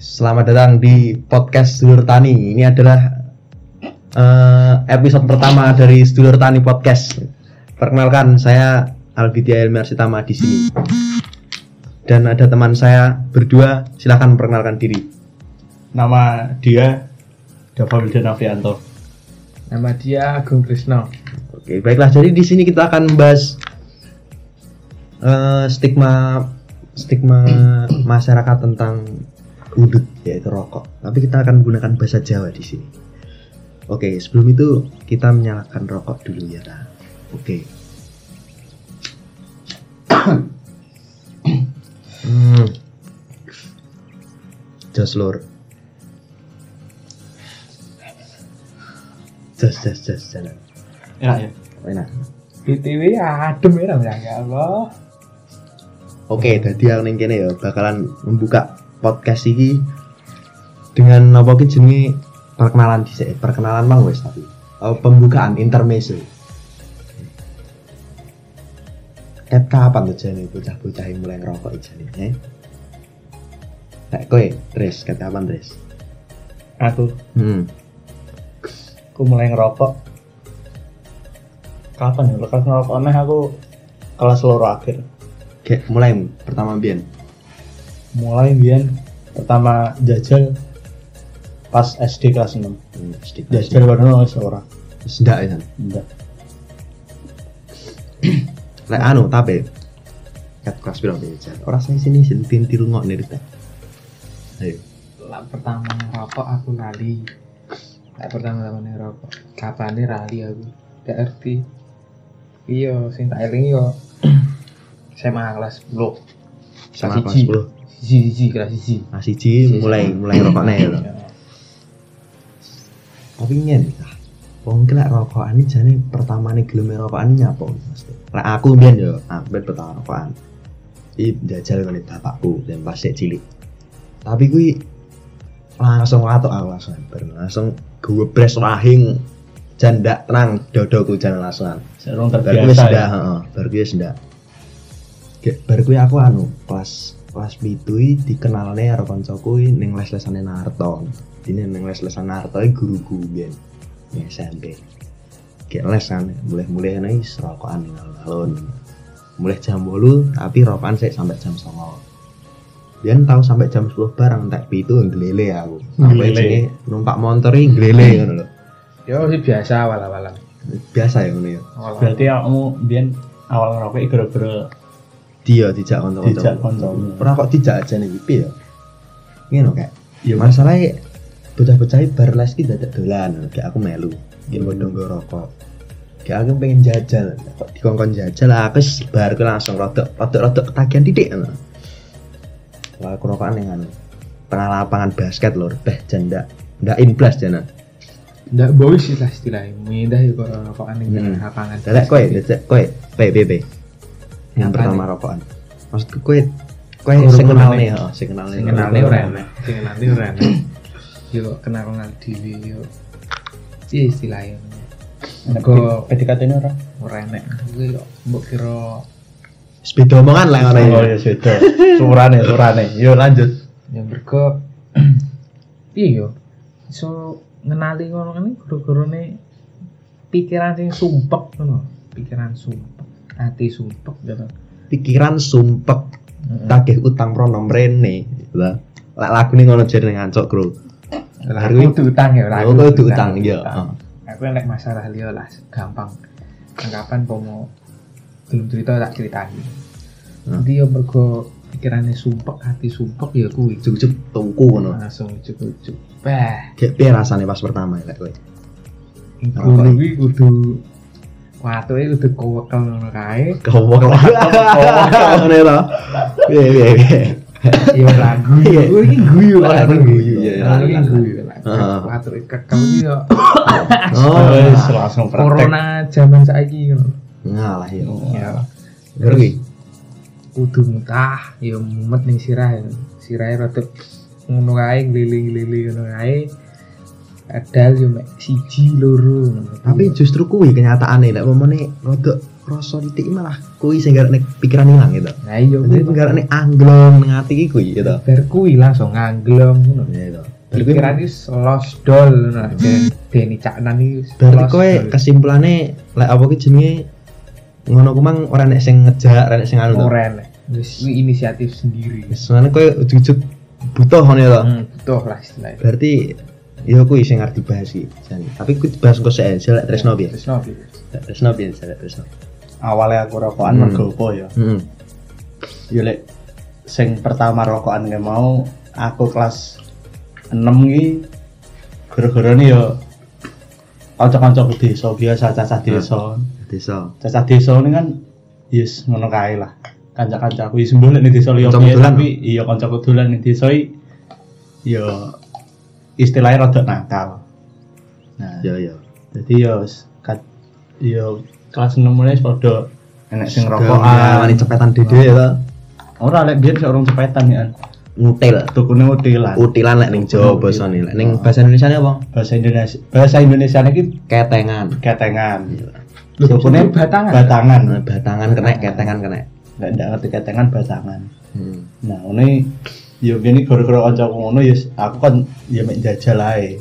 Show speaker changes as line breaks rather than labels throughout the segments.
selamat datang di podcast Sedulur Tani. Ini adalah eh, episode pertama dari Sedulur Tani Podcast. Perkenalkan, saya Alvidya Elmer Sitama di sini. Dan ada teman saya berdua, silahkan perkenalkan diri.
Nama dia Dava Wildan Aprianto.
Nama dia Agung Krisno.
Oke, baiklah. Jadi di sini kita akan membahas eh, stigma stigma masyarakat tentang udut yaitu rokok. Tapi kita akan menggunakan bahasa Jawa di sini. Oke, sebelum itu kita menyalakan rokok dulu ya. Ra. Oke. hmm. Jos lur. Jos jos jos jalan.
Enak ya?
Enak.
BTW adem ya ya Allah.
Oke, jadi yang kene ya bakalan membuka podcast ini dengan apa ki jenenge perkenalan dhisik. Perkenalan mang wis tapi oh, pembukaan intermezzo. Ket kapan tuh jane bocah-bocah yang mulai ngerokok jane, eh? Nek kowe, Tris, ket kapan, Tris?
Aku,
Hmm.
aku mulai ngerokok. Kapan ya? Lekas ngerokok aneh aku kelas loro akhir.
Kayak mulai pertama biyen.
Mulai biyen pertama jajal pas SD kelas 6.
Hmm.
Jajal wis ora.
Wis ndak ya.
Enggak.
Lek anu tapi ket kelas piro biyen? Ora sing sini sing tintil ngok nih. Ayo.
Lah pertama ngerokok aku lali. Lah pertama tama ngerokok. Kapan nih lali aku? Gak ngerti. Iya, sing tak eling yo. SMA kelas 10.
Sama kelas
Siji.
10.
Siji siji kelas siji.
Nah, siji mulai mulai rokok nih lho.
Ya.
Tapi nyen ah, wong ki lek rokokan iki jane pertamane gelem rokokan iki nyapa mesti. Lek aku mbiyen yo, aku pertama rokokan. Iki jajal kali bapakku dan pas cilik. Tapi kuwi langsung latok aku langsung langsung gue bres wahing jan ndak tenang dodoku jan langsung.
Serung
Bar kuwi
terbiasa
sendak,
ya.
heeh, bar kuwi sendak. Kayak bar kuwi aku anu, kelas kelas pitu iki dikenalne karo kancaku ning les-lesane Narto. Dine ning les-lesan Narto iki guruku biyen. Ning SMP. Kayak les kan, mulai-mulai nih serokokan ning alun-alun. Mulai jam 8 tapi rokokan sik sampai jam 9. Biyen tahu sampai jam 10 bareng tak pitu glele aku. Sampai jenenge numpak motor iki glele ngono lho.
Yo sih biasa awal-awalan.
Biasa ya ngono ya.
Berarti kamu biyen awal ngerokok gara-gara
dia dijak kanca-kanca.
Dijak kancamu.
Ora kok dijak aja nih piye ya. Ngono kayak.
ya
Masalahnya bocah-bocah bar les iki dadak dolan, kayak aku melu. Iki padha nggo rokok. Kayak aku pengen jajal, kok dikongkon jajal aku wis bar ku langsung rodok rodok ketagihan titik. ngono. Wah, aku rokokan ning anu. Tengah lapangan basket lur, beh janda. Ndak in blast jana.
Nggak boys lah istilahnya. Mindah ya kok rokokan ning
Hmm.
lapangan.
Dalek kowe, kowe, PBB. Yang
Apaan
pertama
nih?
rokokan. Maksudku kowe kowe
Urung
sing kenal
kenal
nih,
nih.
kenal
Sing kenal nih ora enak. Sing kenal nih ora enak. Yo kenal kenal dhewe yo. Iya istilahnya. Kok
PDKT ini ora?
ora enak. Kuwi yo mbok kira
Sepeda omongan lah ngono ya.
Oh ya sudah. Surane, surane. Yo lanjut.
yang mergo piye yo iso ngenali ngono kan guru-gurune pikiran sing sumpek ngono. Pikiran sumpek, hati sumpek gitu.
pikiran sumpek tagih utang prono mrene lah lek lagu ini ngono jare ngancok
Lah
Hari
aku kudu utang ya, lah
Oh,
aku
kudu utang,
utang. Aku nek masalah liya lah gampang. Anggapan pomo belum cerita tak ceritani.
Hmm.
Nanti yo mergo pikirannya sumpek, hati sumpek ya kuwi.
cukup tuku ngono
Langsung ujuk-ujuk. Bah,
kayak piye rasane pas pertama lek kowe
kuwi kudu Watu kudu kowekel ngono kae.
kowok lah ngene to piye piye piye
Iya lagu.
Iya.
Kuwi iki guyu
ini guyu, iya, iya.
Lagu iki guyu. Watu kekel iki yo
oh
Wis langsung praktek.
corona zaman saiki ngono.
ngalah ya
Ya.
ngerti
kudu mutah ya mumet ning sirah ya. sirahe rada ngono kae gliling-gliling ngono kae padahal yo mek siji loro
tapi justru kuwi kenyataane lek momone rodok krasa titik malah kuwi sing garane pikiran ilang gitu.
Nah iya kuwi.
garane anglong ning ati iki kuwi gitu.
Bar kuwi langsung ngangglong ngono.
Ya itu. Berarti kowe-
Pikiran wis los dol ngono. Den Deni Caknan iki
berarti kowe
dol.
kesimpulannya lek apa ki jenenge ngono ku mang ora nek sing ngejak, ora nek sing anu. to.
Oren. Wis kuwi inisiatif sendiri.
Soalnya kowe ujug-ujug butuh ngono ya to.
Hmm, butuh lah istilahnya.
Berarti ya kuwi sing arep dibahas iki. jane. Tapi kuwi dibahas engko sik selek tresno piye?
Tresno?
Selek Tresno piye selek tresno.
awalnya aku rokokan
Hmm.
mergo apa ya
Heeh.
ya lek sing pertama rokokan gak mau aku kelas 6 iki gara-gara nih ya kanca-kanca desa biasa cacah desa
Desa.
cacah desa ini kan yes ngono kae lah kanca-kanca aku boleh nih desa
dolan,
tapi iya kancaku dolan ning desa iki ya istilahnya rada nakal nah
Ya ya.
jadi ya wis kat ya kelas 6 mulai padha enek sing
Ya,
rokokan
wani cepetan dede ya to.
ora lek biyen urung cepetan ya
Ngutil.
tukune utilan
Utilan lek ning Jawa basane. Lek ning
Oh.
bahasa Indonesia apa?
bahasa Indonesia bahasa Indonesia iki
Ketengan.
ketengan
Lho,
tukune
batangan.
batangan
batangan kena, ketengan kena.
nggak nggak ngerti ketengan batangan
Hmm.
nah ini yo gini gara-gara kancaku ngono ya aku kan ya mek jajal ae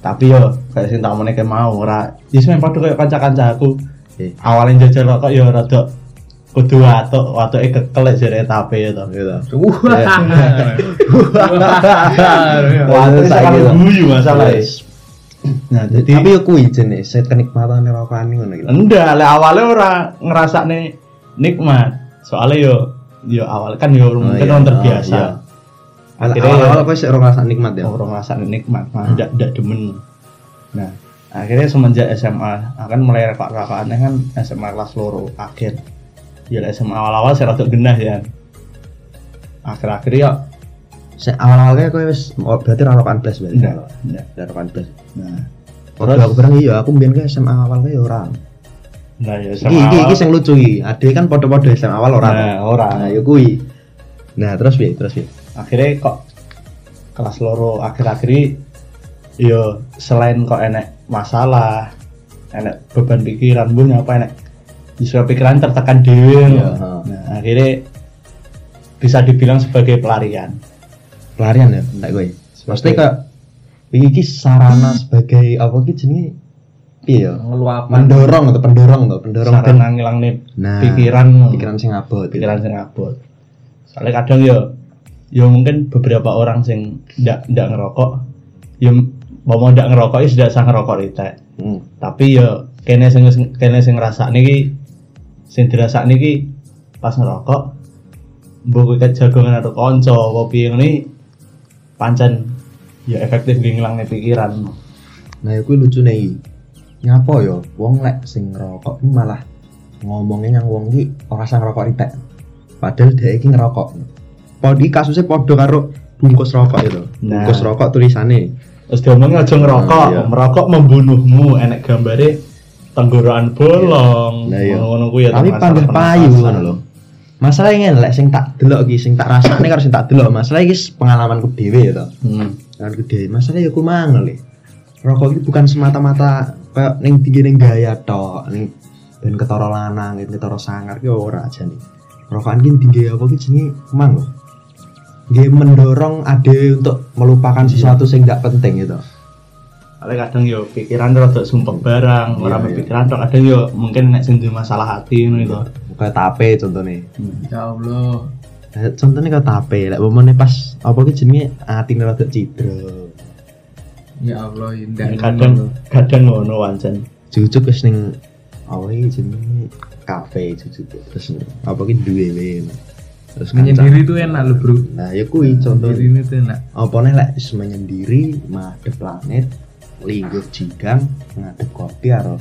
tapi yo kayak sing tak omongke kayak mau ora ya semen padha kayak kanca-kanca aku
Eh.
awalnya jajal kok yo rada kudu watuk watuke kekelek jare tape to
Gitu.
Wah.
Saiki
guyu masalah nah jadi
Tapi yo kuwi jenis set kenikmatan rokokan ngono gitu.
enggak lek awalnya ora ngerasakne nikmat soalnya yo yo awal kan yo mungkin
iya.
orang
Oh,
terbiasa
iya.
Akhirnya
Awal-awal
ya-
kowe sik ora ngrasa nikmat ya.
orang ngerasakne nikmat mah ndak ndak demen nah akhirnya semenjak SMA akan mulai rakak-rakakannya kan SMA kelas loro akhir ya SMA awal-awal saya rada genah ya akhir-akhir ya
Sik awal-awal kowe wis oh, berarti rokokan blas berarti.
enggak enggak
rokokan blas.
nah
Terus aku bilang iya aku mbiyen ke SMA awal kae ora.
nah ya
Iki
SMA
iki iki
awal
sing lucu iki. Ade kan padha-padha SMA awal ora.
nah ora
Nah, ya kuwi. Nah, terus piye? Terus piye?
Akhirnya kok kelas loro akhir-akhir ini yo selain kok enek masalah enek beban pikiran bu apa enek justru pikiran tertekan dewi
Iya.
nah akhirnya bisa dibilang sebagai pelarian
Pelarian ya, enggak kowe. Mesti kok iki sarana sebagai apa ki jenenge? Piye ya?
Ngeluapan.
Mendorong atau pendorong atau pendorong
sarana ngilang nih
Nah,
pikiran
pikiran sing abot.
pikiran sing abot soalnya kadang yo yo mungkin beberapa orang sing ndak ndak ngerokok yo mau ndak ngerokok ya sudah sang ngerokok ritek
Hmm.
tapi yo kene sing kene sing ngrasakne iki sing dirasakne iki pas ngerokok mbok ket jagongan karo kanca apa piye ngene pancen ya efektif ngilangne pikiran
Nah, ya kuwi lucune iki. Nyapa ya wong lek sing ngerokok iki malah ngomongnya yang wong iki ora usah ngerokok ritek. Padahal dia iki ngerokok. Podi kasusnya podo karo bungkus rokok itu.
Nah.
Bungkus rokok tulisannya.
terus diomongin aja ngerokok
Nah, iya.
merokok membunuhmu enek gambare tenggorokan bolong
Nah, iya.
ngono kuwi ya
Tapi
salah
payu ngono lho. Masalahnya lek sing tak delok iki sing tak rasane karo sing tak delok, masalah iki pengalamanku dhewe ya to.
hmm.
Pengalamanku dhewe. Masalah ya ku mangel le. Rokok iki bukan semata-mata kayak ning tinggi ning gaya tok, ning ben ketara lanang, ketara sangar ki ora aja nih. Rokokan ki tinggi apa ki jenenge mang. Nggih mendorong ade untuk melupakan sesuatu sing gak penting gitu.
Soalnya kadang yo pikiran rada sumpek barang,
Iya,
ora
iya.
berpikiran tok kadang yo mungkin nek sing duwe masalah hati ngono itu.
Kayak tape contohnya.
Ya Allah.
Eh, contohnya kayak tape, lek momone pas apa ki jenenge atine rada cidra.
Ya Allah, indah.
Kadang kadang ngono wancen.
Jujuk wis ning iki jenenge kafe jujuk terus apa ki duwe. Terus
menyendiri itu enak loh, Bro.
Nah, ya kuwi contoh
Menyendiri itu enak.
apa nih lek menyendiri madhep planet lingguh jigang ngadep kopi karo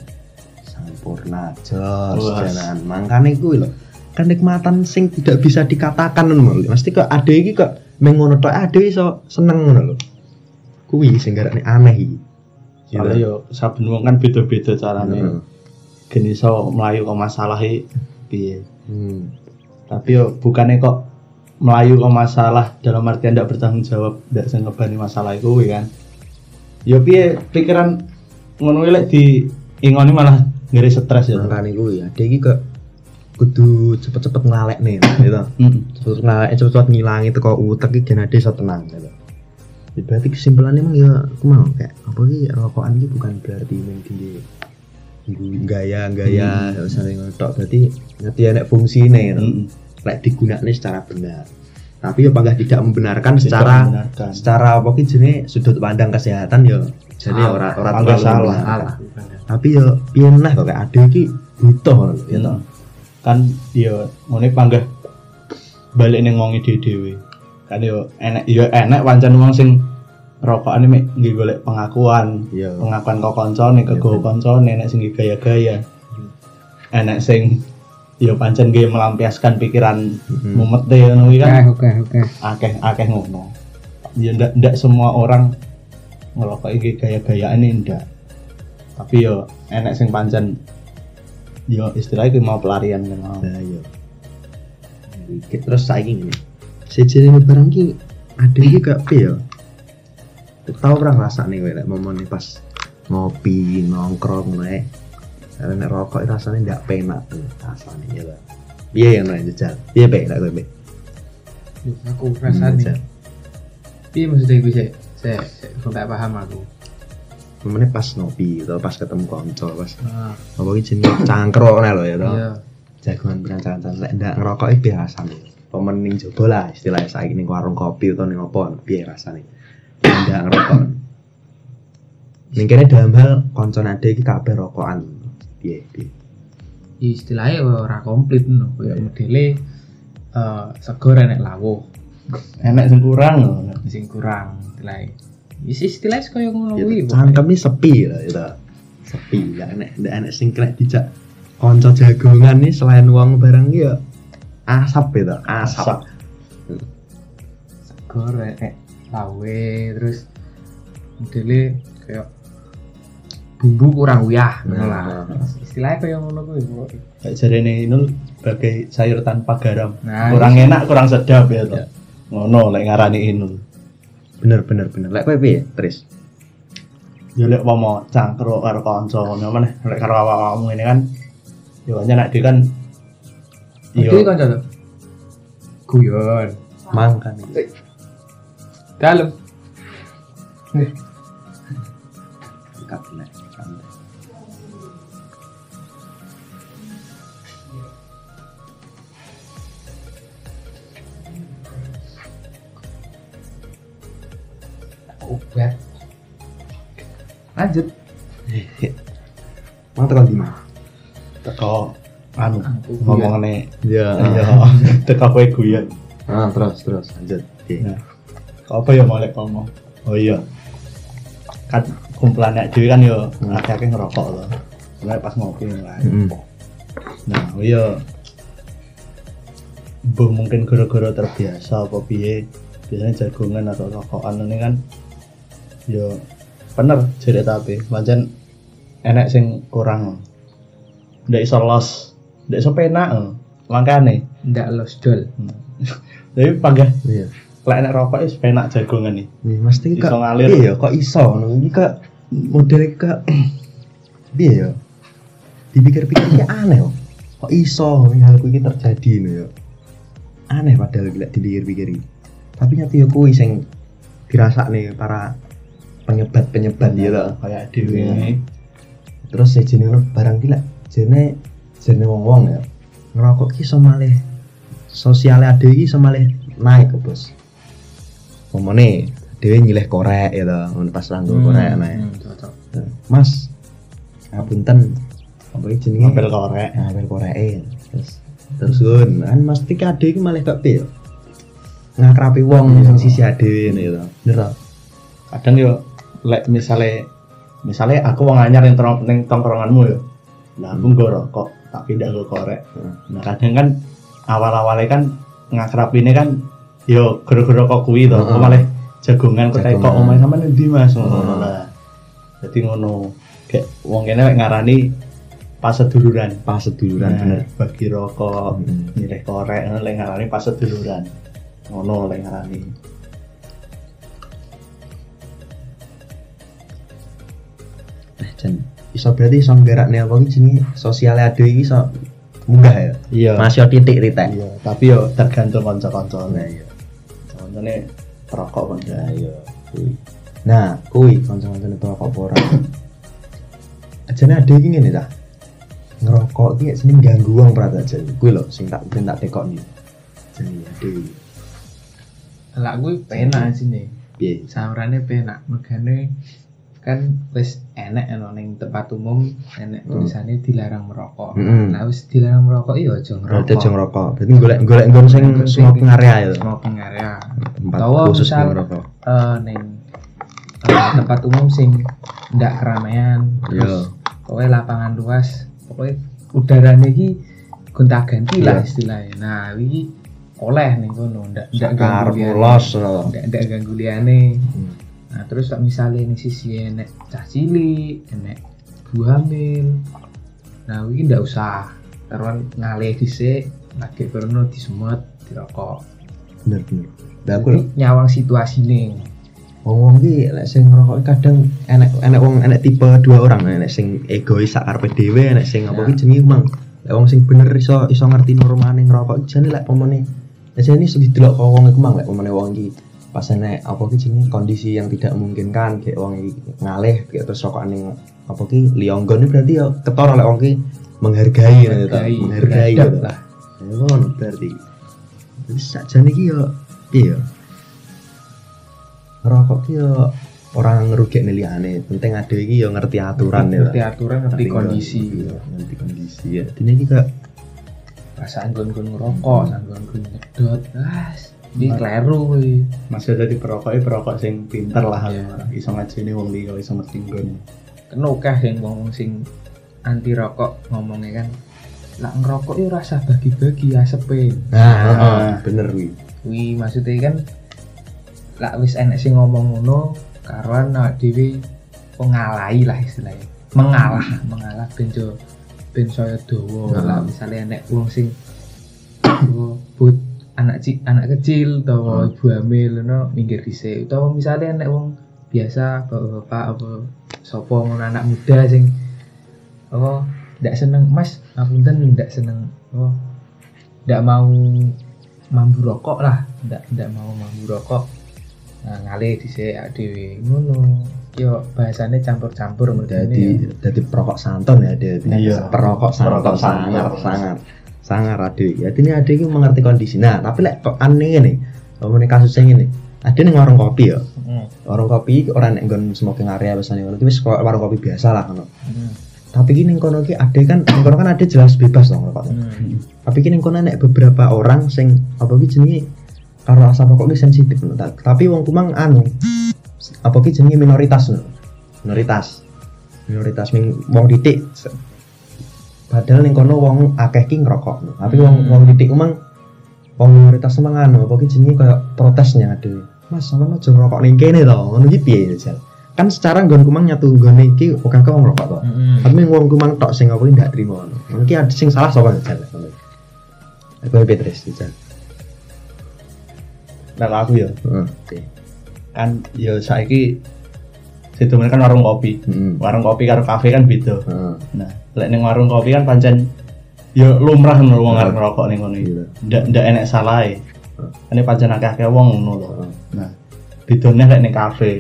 sampurna jos jalan mangkane kuwi lho kenikmatan sing tidak bisa dikatakan ngono lho mesti kok ade iki kok mengono tok ade iso seneng ngono lho kuwi sing garane aneh iki
Soalnya yo saben wong kan beda-beda carane.
Heeh.
Geni iso melayu ke masalah iki piye.
Hmm.
Tapi yo bukannya kok melayu ke masalah dalam artian tidak bertanggung jawab, tidak sing ngebani masalah itu kuwi kan. Yo piye pikiran ngono lek di ingoni malah ngeri stres ya.
makane kuwi ade iki kok kudu cepet-cepet ngelalek nih gitu
Heeh.
cepet ngelalek cepet-cepet ngilangi teko utek iki gen ade iso tenang gitu Ya, berarti kesimpulannya emang ya aku mau kayak apa sih rokokan ini bukan berarti main tinggi gaya gaya hmm. sering ngotok berarti ngerti enek fungsi nih gitu.
Heeh.
lek digunakan secara benar tapi ya bangga tidak membenarkan
Tidak
secara
membenarkan.
secara apa ki jenenge sudut pandang kesehatan ya jadi
Salah.
ora ora
Bangga
terlalu
salah.
tapi ya piye nah kok kayak ade iki butuh lho, ya toh.
kan ya ngene panggah balik ning wong ide dhewe kan yo enek yo enek pancen wong sing rokokane mek nggih golek pengakuan
Iya.
pengakuan kok kancane kegowo kancane enek sing nggih gaya-gaya enek sing yo pancen nggih melampiaskan pikiran
Mhm.
mumete ngono kuwi
Oke,
kan
oke, oke.
akeh akeh ngono ya ndak ndak semua orang ngerokok iki gaya-gayaan ini ndak tapi yo enek sing pancen yo istilahnya kuwi mau pelarian kan mau
Nah, iya. Iki terus saiki ngene. Sejene barang ki ade iki gak piye ya? Tahu ora rasane kowe lek momone pas ngopi nongkrong nek karena rokok rasanya ndak penak tuh rasanya ya lah. Iya yang lain jajal. Iya baik lah. Bek.
Duh, Aku rasane.
Jajal.
Iya maksudnya gue sih, saya saya nggak paham aku.
Momone pas ngopi atau pas ketemu konco pas
Ah,
apa jenenge cangkruk nek lho ya toh.
iya.
jagoan perancangan lek ndak ngerokok iki piye rasane pemen ning jaba lah istilahnya saiki ning warung kopi utawa ning apa piye rasane Ndak ngerokok. Ning kene dalam hal konco nade iki kabeh rokokan. Piye piye
Ya, istilahnya ora komplit no, kayak modele eh segor enek lawuh,
enek sing kurang lho.
sing kurang istilahnya. Ya sih istilahnya kaya ngono
ya
kuwi.
ini sepi lah itu sepi ndak enek ndak enek sing kena dijak konco jagongan nih selain uang barang iki ya asap itu asap.
Segor enek lawe terus modele kayak bumbu kurang uyah ngono lah.
Nah.
Istilahnya kaya ngono kuwi. pokoknya.
kayak jarene Inul sebagai sayur tanpa garam
Nah,
kurang enak kurang sedap ya toh ngono lek ngarani Inul
bener bener bener lek kowe piye Tris
ya lek mau cangkruk karo kanca ngono meneh lek karo awakmu ini kan yo hanya nek kan
Iki
yo
kan jatuh. Guyon.
mangkan
Dalam. Nih, obat. Lanjut.
Mang tekan di mana?
teko anu
Aku
ngomongane
Ya.
ya teko kowe guyon
Ah, terus terus lanjut. Oke.
Nah, apa ya mau lek ngomong? Oh iya. Kan kumpulan nek dhewe kan yo
Hmm.
akeh-akeh ngerokok loh. Mulai pas ngopi lah.
Mm.
Nah, oh iya. Mbah mungkin gara-gara terbiasa apa piye biasanya jagongan atau rokokan ini kan yo bener jadi tapi pancen enek sing kurang ndak iso los ndak iso penak eh. makane
ndak los dol.
Hmm. tapi panggah
Iya.
Lek enek rokok wis penak jagongan nih
Nih, mesti
Iso
kok
ngalir.
Iya, kok iso ngono. Iki kok model kok piye ya? Dipikir-pikir kayak aneh kok. Kok iso hal kuwi terjadi ngono ya. Aneh padahal gila dipikir-pikir. Tapi nyati ya kuwi sing dirasakne para penyebat-penyebat ya toh.
kayak dhewe
Iya. Terus ya jenenge barang gila. Jene jene wong-wong ya. Ngerokok ki iso malih sosialnya ade iki iso malih naik kok, Bos. Momone dhewe nyilih korek ya toh, ngono pas ranggo korek naik.
Hmm, cocok.
Mas, ngapunten apa iki jenenge?
ngapel korek
Ngapel koreke. Terus terus gun, kan mesti ki ade iki malih gak piye. Ngakrapi wong
Iya.
sing sisi ade ngene ya. Bener
kadang yo lek misale misale aku wong anyar ning tong- ning tongkronganmu yo lah aku nggo rokok tak pindah ke korek
Hmm.
nah kadang kan awal-awalnya kan ngakrapine kan yo gara-gara kok kuwi to? Kok malah jagongan kok teko
Jagongan.
omahe sampean ndi Mas? Ngono lah. Dadi ngono kayak wong kene lek ngarani pas seduluran
Pas seduluran
Nah,
bener.
bagi rokok
Hmm.
nyilih korek ngono lek ngarani pas seduluran ngono lek ngarani.
Eh, Jan, iso berarti iso nggerakne apa iki jenenge? Sosial ade iki iso munggah ya?
Iya.
Masih titik titik.
Iya tapi yo tergantung kanca-kancane.
Nah iya
kancane perokok kan.
Nah iya. Kuwi nah kuwi kanca-kanca itu rokok apa ora ajane ada iki ngene ta ngerokok iki seneng ganggu wong berarti aja. Kuwi lho sing tak sing tak tekok nih. Jadi ada
lah gue penak sini.
Piye?
Saurane penak. Megane kan wis enek ono ning tempat umum enek
Hmm.
tulisannya dilarang merokok.
Mm-mm.
Nah wis dilarang merokok iya aja ngerokok.
aja ngerokok berarti golek golek nggon sing smoking area ya
Smoking area.
tempat
Utawa
khusus
misal
ngerokok
eh ning eh, tempat umum sing ndak keramaian
Iya.
pokoknya lapangan luas pokoknya udaranya iki gonta ganti lah
Iya.
istilahnya nah iki oleh nih kono ndak ndak ganggu ndak ndak ganggu liyane
Hmm.
Nah terus tak misalnya ini sisi enek cah cilik, enek ibu hamil. Nah ini ndak usah karena ngalih dhisik, lagi perno disemut, dirokok.
bener bener lah aku
Jadi nyawang situasi nih.
wong wong ki lek sing ngerokok kadang enek enek wong enek tipe dua orang enek sing egois sak karepe dhewe enek sing apa ki
Ya.
jenenge mang lek wong sing bener iso iso ngerti normane ngerokok jane lek pomone jane iso didelok kok wong iku mang lek pomone wong iki pas enek apa ki jenenge? Kondisi yang tidak memungkinkan kayak wong iki ngalih kayak terus rokokan ning apa ki? Liyonggon. Ini berarti ya ketara lek wong ki menghargai gitu.
Menghargai,
gitu
lah.
ya ngono berarti. Jadi sakjane iki yo iya ngerokok ki yo orang ngerugek liyane. Penting ada iki yo ngerti aturan ya
Ngerti aturan, ngerti kondisi.
iya, ngerti kondisi. Ya dene iki kak
Perasaan gon-gon ngerokok, gon-gon nyedot. Ah, ini kleru kuwi.
masih ada di perokok perokok sing pinter lah
Iya.
iso ngajeni wong liya iso ngerti nggon
Kan akeh yang ngomong sing anti rokok ngomongnya kan lah ngerokok itu rasa bagi-bagi asepe.
nah
Ah.
heeh, bener wi
Wih, maksudnya kan lah wis enek sing ngomong ngono karuan awak dhewe pengalahi lah istilahnya. Mengalah, mengalah ben jo ben saya dawa
Nah.
lah misalnya enek wong sing but anak ci, anak kecil utawa
Hmm.
ibu hamil ngono minggir dhisik. Utawa misalnya enek wong biasa bapak-bapak apa sapa ngono anak muda sing oh ndak seneng mas ngapunten ndak seneng oh ndak mau mambu rokok lah ndak ndak mau mambu rokok. Nah ngalih dhisik awake dhewe. Ngono. Yo bahasane campur-campur
jadi jadi perokok santon ya dia
Iya.
perokok santon
Perokok
sangar
sangar.
Sangar sangar ade ya ini ade iki mengerti kondisi. Nah tapi lek kok aneh ngomongin kasus yang ini. Ada nih warung kopi ya.
Hmm,
warung kopi orang nek nggon smoking area biasanya wis koyo warung kopi biasa lah ngono.
Hmm,
tapi gini kono ki ada kan kono kan ada jelas bebas dong rokok
hmm.
tapi gini kono nek beberapa orang sing apa ki jenenge karo asap rokok ki sensitif ta. tapi wong kumang anu apa ki jenenge minoritas ngono. Minoritas. Minoritas ming wong titik padahal ning kono wong akeh ki ngerokok no. tapi wong
Hmm.
wong titik kumang wong minoritas emang anu apa ki jenenge kayak protesnya ada mas sampean aja ngerokok ning kene to ngono ki piye ya Jal? kan secara nggon kumang nyatu nggone iki oke kok ngerokok to
Hmm.
tapi wong kumang tok sing aku ndak trimo ngono. Mungkin ada sing salah sapa jal. Aku Petrus jal.
nah aku ya
Heeh. Oke.
kan ya saiki situ kan warung kopi
Heeh.
warung kopi karo kafe kan beda
Heeh.
nah lek ning warung kopi kan pancen ya lumrah ngono wong
Hmm.
arep ngerokok ning ngono iki
Iya.
ndak ndak enek salahe
Hmm.
ini pancen akeh-akeh wong ngono lho
Heeh.
nah bedone lek ning kafe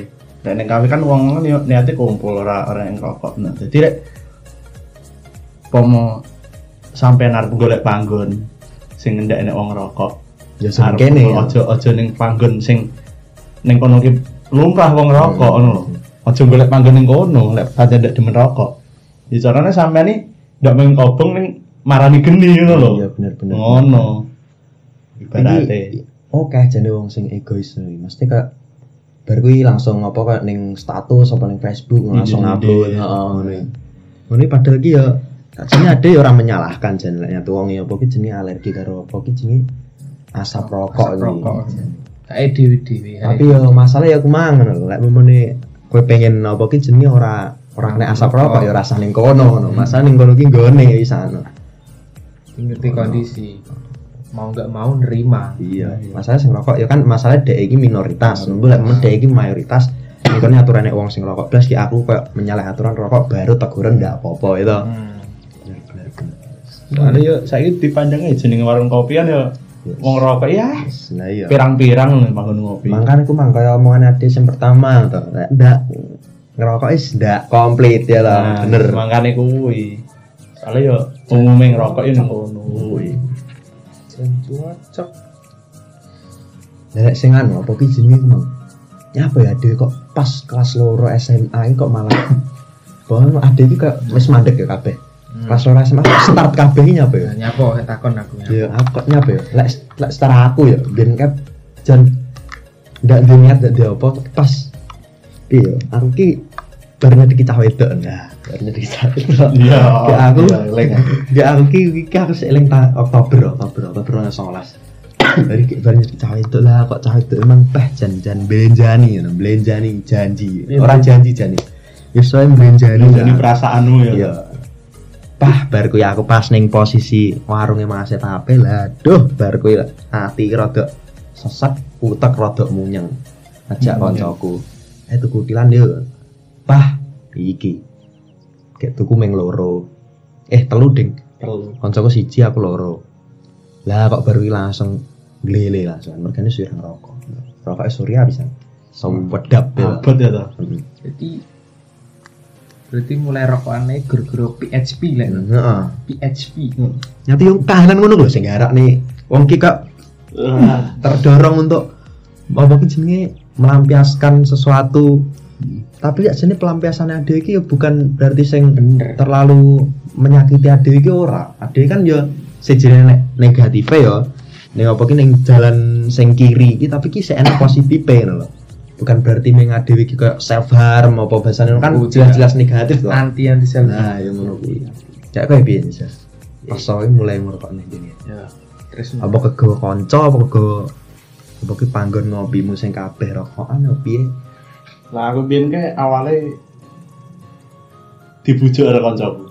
lek ning kafe kan wong niate kumpul ora ora yang ngerokok nah jadi lek pomo sampean arep golek panggon sing ndak enek wong ngerokok
Ya sing kene ya.
aja aja ning panggon sing ning kono ki lumrah wong ngerokok
Hmm.
ngono lho aja golek panggon ning kono lek pancen ndak demen rokok ya carane sampean nih ndak main kobong ning marani geni ngono lho
Iya bener-bener.
ngono ibarate
Iki oke jane wong sing egois nih. Mesti kayak bar kuwi langsung apa kayak ning status apa ning Facebook langsung
Ide-ide.
upload heeh ngono. Ngono iki padahal ki ya Jadi ada ya orang menyalahkan jenenge nyatu wong ya apa ki jenenge alergi karo apa ki jenenge asap rokok
Asap
iki.
rokok. Kayak dewi-dewi.
tapi yo masalah ya kumang ngono lho. lek memene kowe pengen apa ki jenenge ora ora kena asap rokok ya rasa ning kono ngono masalah ning kono ki nggone ya sana
ngerti kondisi. Mau nggak mau nerima.
iya masalah sing rokok ya kan masalah dek iki minoritas nunggu lek men dek iki mayoritas ini kan aturannya wong sing rokok plus ki aku kayak menyalahi aturan rokok baru teguran ndak apa-apa itu
Hmm.
Soalnya yo saiki dipandangnya jenenge warung kopian
Yes.
Wong rokok ya
Nah iya.
pirang-pirang nih bangun ngopi.
Mangkan aku mang kaya omongan ade yang pertama to. Ndak ngerokok is ndak komplit ya lah.
Nah,
Bener.
Makane kuwi. Soalnya yo umumnya ngerokok yo nang kono kuwi.
Jan cocok.
Nek sing anu apa ki jenenge mang? Ya apa ya ade kok pas kelas loro SMA kok malah Bahwa ade iki kok wis mandek ya kabeh. Kelas loro SMA start kabeh iki nyapa ya?
Nah, nyapo takon aku nyapo.
Ya aku nyapa ya? Lek lek setara aku ya ben kan jan ndak ada niat ndak apa pas iya aku ki baru nyedeki cah wedok nah baru nyedeki cah wedok
Iya.
Ya aku
iya, lek.
ya aku ki ki aku seling ta Oktober Oktober Oktober 2019 dari ki baru nyedeki cah wedok lah kok cah wedok emang teh jan jan belenjani ya belenjani janji orang janji jani ya soalnya belenjani lah.
perasaanmu ya.
Pah, bar kuwi aku pas ning posisi warungnya Mas Tape lah. Duh, bar kuwi ati rada sesek, utek rada munyeng. Ajak koncoku. Eh tuku kilan yo. Pah, iki. Kayak tuku meng loro. Eh, telu ding.
Perlu.
Koncoku siji aku loro. Lah kok baru langsung glele langsung. Mergane ngerokok. Rokoknya surya bisa. Sewedap ya.
Ya toh.
Hmm.
Jadi berarti mulai rokokannya guru-guru PHP lah.
Heeh.
PHP.
Nyati yang kahanan ngono lho sing garak nih. Wong ki kok
Ah,
terdorong untuk apa ki jenenge melampiaskan sesuatu tapi ya jenis pelampiasan ade iki ya bukan berarti sing
Bener.
terlalu menyakiti ade iki ora ade kan ya sejenis nek negatif ya ning apa ki ning jalan sing kiri iki tapi ki sing enak positif ngono lho bukan berarti meng ade iki kayak self harm apa bahasane kan
Oh,
jelas-jelas negatif kok
Anti anti self.
nah ya ngono kuwi cek kowe piye nih Sas? pas soalnya mulai ngerokok nih gini
Ya. Terus
apa kegawa kanca apa kegawa apa ki panggon ngopimu sing kabeh rokokan piye
Lah aku biyen ke awalnya dibujuk ada koncoku.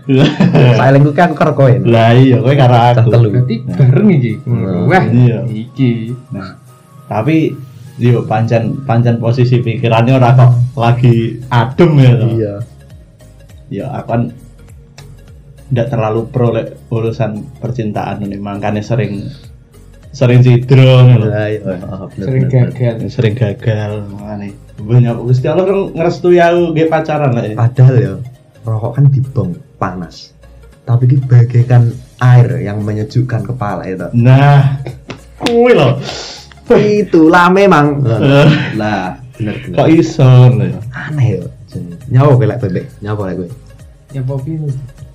sailengku kan karo kowe
Lah iya kowe karo
Cah
aku.
berarti bareng iki.
Hmm.
Wah,
Iya.
iki.
Nah, tapi yo pancen pancen posisi pikirannya ora kok lagi adem ya toh.
iya
Ya aku kan ndak terlalu pro lek urusan percintaan ini makanya sering sering cidro
iya. Oh,
Sering
bener,
gagal.
sering gagal makanya banyak Gusti Allah kan ngerestui aku ge pacaran lah ya.
padahal ya rokok kan dibong panas tapi ki bagaikan air yang menyejukkan kepala itu
Nah, kuwi loh.
Itulah memang lah bener bener
Kok iso ya?
aneh ya jenenge. nyawa kowe lek bebek nyawa lek kowe
Ya popi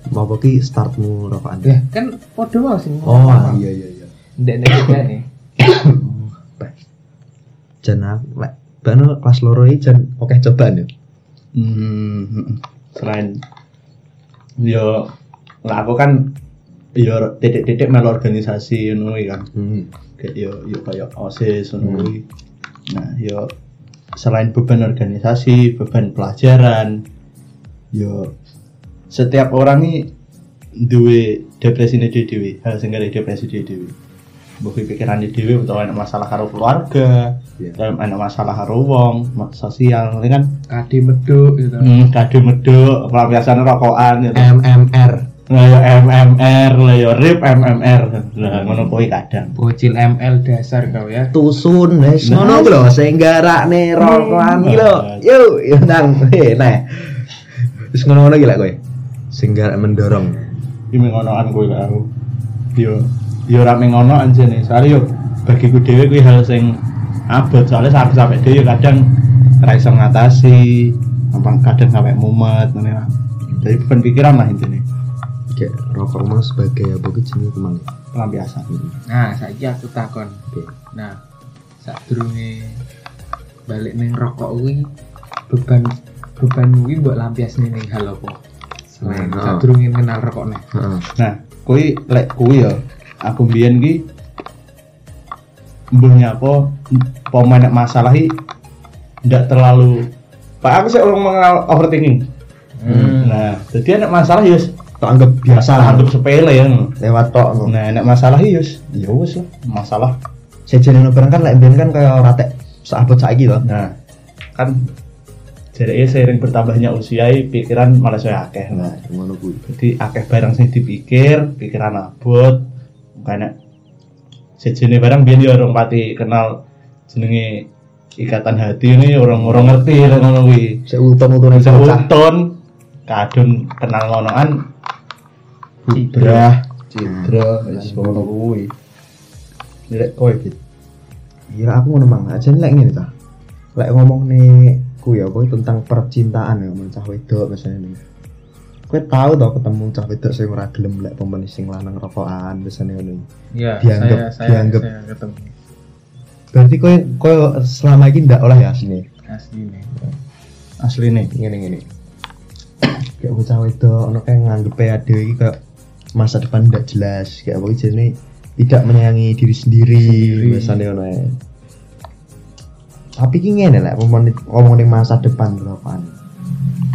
mau ki startmu rokokan
Ya, kan podo wae sing.
oh iya iya iya
Ndek nek nih.
jan aku lek bano kelas loro iki jan oke cobaan ya
Hmm, selain yo lah aku kan yo titik-titik melu organisasi ngono kan.
hmm.
Kayak yo yo kayak OSIS ngono kuwi. Nah, yo selain beban organisasi, beban pelajaran, yo setiap orang ini duwe depresi ini dewi hal sing gara depresi dewi Bukan pikiran di dewi utawa ada masalah karo keluarga, dalam ada masalah karo wong, sosial, ini kan
Kadi meduk gitu.
Hmm, kado meduk, pelampiasan rokokan gitu.
MMR
Nah, ya MMR, lah ya RIP MMR. Nah, ngono kuwi kadang.
Bocil ML dasar kau ya.
tusun wis ngono ku lho sing garakne rokokan iki lho yuk yo nang eh nah wis ngono-ngono iki lek kowe sing garak mendorong
Iki ngonoan kuwi karo aku. Yo yo ora mengono anjene. Soale yo bagiku dhewe kuwi hal sing abot soalnya sampai sampai dhewe kadang ora iso ngatasi, kadang sampai mumet ngene lah. Jadi beban pikiran lah intinya.
Kayak rokok mau sebagai apa jenenge kemang
Pelampiasan.
Nah, saiki aku takon.
Oke.
Nah, saat durunge balik ning rokok kuwi beban beban kuwi mbok lampiasne ning hal apa? Selain
Nah,
saat durunge kenal rokoknya.
heeh
Nah, kuwi lek kuwi ya aku mbiyen ki mbuhnya apa pemain nek masalah ki ndak terlalu Pak aku sih orang mengenal overthinking.
Hmm.
Nah, jadi nek masalah ya wis
tak anggap biasa lah
anggap sepele ya.
lewat tok.
Nah, nek masalah ya wis ya wis lah, masalah.
sejenis barang kan lek kan kaya ora tek sahabat saiki to
Nah, kan Jadi seiring bertambahnya usia pikiran malah saya akeh.
nah ngono kuwi
Jadi akeh barang sing dipikir, pikiran abot. Makanya sejenis barang biyen ya orang pati kenal jenenge ikatan hati ini orang-orang ngerti ngono kuwi.
sik uton-utone
Bisa
bocah
uton kadun kenal ngonoan
Citra.
Citra wis ngono kuwi. Lek kowe gitu.
iya aku ngono mang aja lek ngene ta lek ngomong nih ku ya kowe tentang percintaan ya men cah wedok misalnya nih kowe tahu tau ketemu cah wedok sing ora gelem lek pemene sing lanang rokokan biasanya ngono
Iya,
Dianggap-
saya, saya,
dianggap.
saya ketemu
berarti kowe kowe selama ini ndak oleh ya sini
asli nih.
Asli nih.
ngene ngene kayak bocah wedok ono kayak nganggep ade iki kayak masa depan tidak jelas. Kayak apa jadi tidak menyayangi diri sendiri biasanya ono ya. tapi ki ngene lah ngomong ngomongin masa depan rokokan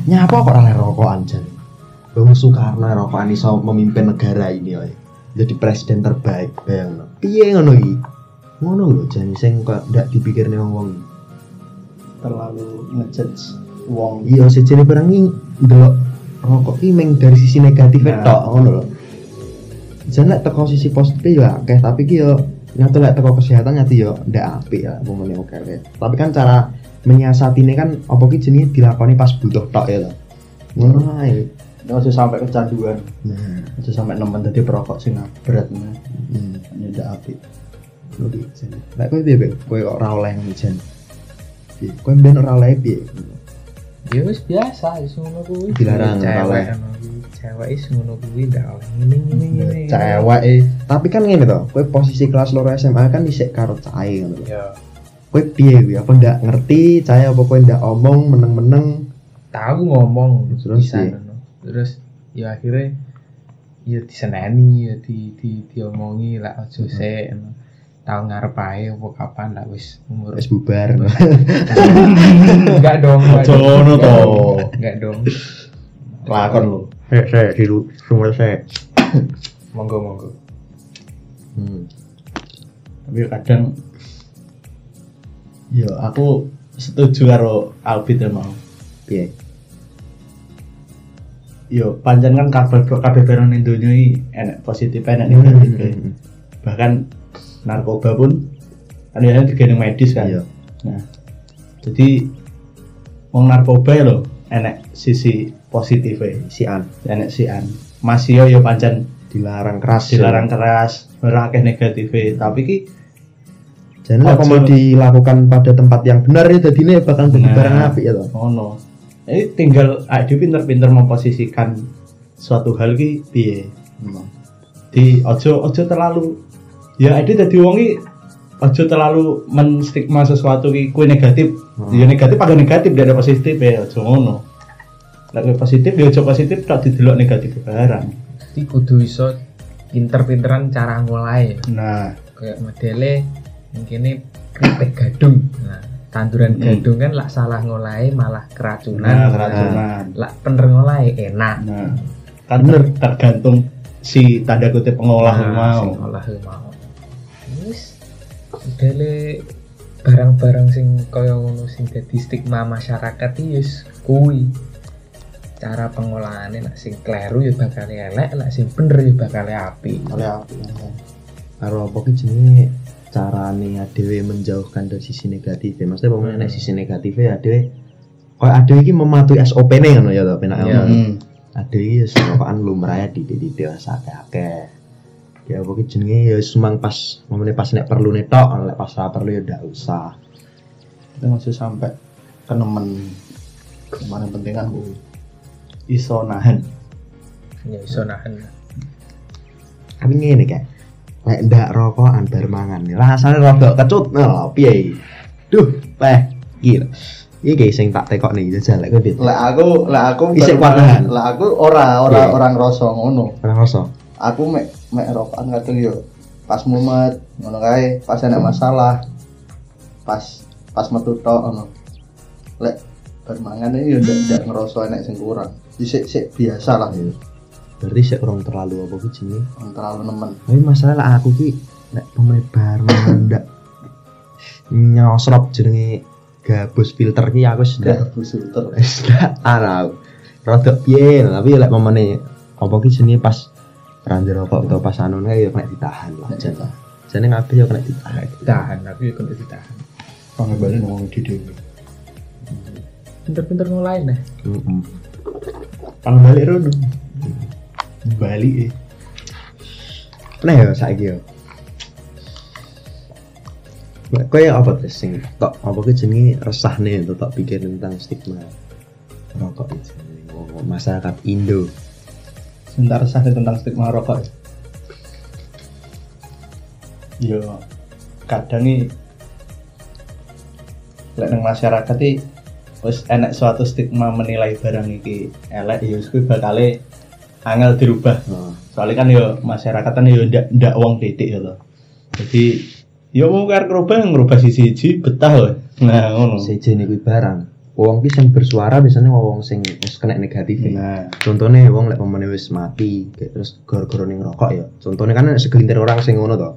nyapa kok oleh rokokan jan? Bung Soekarno rokokan iso memimpin negara ini ya jadi presiden terbaik bayang piye ngono iki? Ngono lho jan sing kok ndak dipikirne wong-wong
Terlalu ngejudge wong.
iya sejenis barang ndelok rokok ini meng dari sisi negatif
Nah.
tok ngono lho. Jangan teko sisi positif ya akeh tapi ki yo nyatu lek teko kesehatan nyatu yo ndak apik ya pemene oke oke. Tapi kan cara menyiasati ini kan apa ki jenenge dilakoni pas butuh tok ya lho. Ngono ae.
Ojo sampai kecanduan,
nah.
Ojo sampai nemen dadi perokok sing berat nah.
hmm.
Ini udah apik.
ngono ki jen. Lek piye Bek? kowe kok ora oleh ngono jen? Ben ora oleh piye
Ya wis biasa, wis ngono kuwi.
Dilarang,
cewek. Cewek wis ngono kuwi ndak oleh ngene ngene ngene.
cewek eh. tapi kan ngene to kowe posisi kelas loro SMA kan dhisik karo cahe ngono.
Ya,
kowe piye kuwi apa ndak ngerti saya apa kowe ndak omong meneng-meneng
tahu ngomong
Terus
ngono. Terus ya akhirnya ya diseneni ya di di diomongi lah aja sik ngono. Tahu ngarep ae apa kapan lah wis umur
wis bubar
enggak dong enggak
to.
dong, enggak dong
Lakon lu.
Sek, sek, di lu- rumah sek.
monggo monggo
Hmm.
Tapi kadang Yo aku setuju karo Albit emang.
Piye?
Yo pancen kan kabeh kabeh barang ning donya iki enek positif enek
Hmm,
negatif.
hmm, hmm.
Bahkan narkoba pun kan biasanya digendong medis kan.
Iya.
Nah, jadi wong narkoba ya lho enek sisi positifnya,
Si An
enek si an. Masih yo yo pancen
dilarang keras.
dilarang keras, ora akeh negatifnya, tapi ki
Jadi apa mau
Ojo.
dilakukan pada tempat yang benar ya jadi ini bakal jadi
Nah.
barang apik ya toh.
ngono. Ini tinggal ade pinter-pinter memposisikan suatu hal ki piye. Di ojo ojo terlalu ya ade dadi wong ki ojo terlalu menstigma sesuatu ki kue negatif.
Hmm.
Ya negatif pada negatif dari positif ya ojo ngono. Lek kowe positif ya ojo positif tak didelok negatif barang.
Jadi kudu iso pinter-pinteran cara ngolai
Nah,
kayak modele mungkin keripik gadung nah tanduran
Hmm.
gadung kan lah salah ngolai malah keracunan
nah keracunan.
lah bener ngolai enak
Nah, kan ter- tergantung si tanda kutip pengolah
Nah,
mau.
ngolah ku mau modele barang-barang sing kaya ngono sing dadi stigma masyarakat iki wis kuwi cara pengolahannya nak sing kleru ya bakal elek nak sing bener ya bakal apik
Oleh apa?
Karo apa ki jenenge carane adewe menjauhkan dari sisi negatif. Maksudnya pemain
Hmm.
nek sisi negatif ya adewe Kayak adewe iki mematuhi SOP ne ngono ya to penak
Iya.
ada iki ya serokokan lumrah ya di di dewasa akeh ya apa ki jenenge? Ya semang pas momennya pas nek perlu nek tok nek pas ora perlu ya ndak usah.
Kita masih sampai ke nemen. Ke mana penting kan gue iso nahan.
Ya iso nahan.
Tapi ngene kayak nek ndak rokokan bar mangan. Rasane rada kecut no piye? Duh teh gila. Iki kayak sing tak tekok nih jajal lek kowe
lek aku lek aku
Isik kuat nahan.
lek aku ora ora
Iya.
orang rasa ngono.
Ora rasa
aku mek mek rokokan kadang yo. Pas mumet ngono kae pas enak masalah pas pas metu tok ngono. Lek bermangan ini yo ndak ndak ngerasa enek sing kurang. Sik sik biasa lah ya
berarti sik kurang terlalu apa ki jenenge
terlalu nemen.
Tapi masalah lah aku ki nek pemain bar ndak nyosrop jenenge gabus filter ki aku sudah
Gak filter.
sudah arah rada piye tapi lek momene apa ki jenenge pas ranjir rokok atau pas anu kae ya kena ditahan lah jan jane ngabeh ya kena ditahan
Tahan, aku ya kena ditahan.
Pangabane ngomong di dhewe.
Pinter-pinter ngulain ya.
heeh
Pang balik rono. Balik eh.
nah ya saiki ya Nek kowe apa terus sing tok apa ki jenenge resahne untuk tak pikir tentang stigma rokok itu Wong- masyarakat Indo
Sebentar resah tentang stigma rokok. Yo kadang nih lek nang masyarakat iki wis enek suatu stigma menilai barang iki elek ya wis kuwi bakale angel dirubah.
oh.
Soalnya kan yo masyarakat kan yo ndak ndak wong titik ya loh. Jadi yo mau kar ngerubah ngerubah sisi-sisi betah loh. Nah, ngono.
sejene kuwi barang wong ki sing bersuara biasanya wong sing wis kena negatif.
Nah,
contohnya wong lek pemene wis mati kayak terus gara-gara ning rokok ya. Contohnya kan segelintir orang sing ngono to.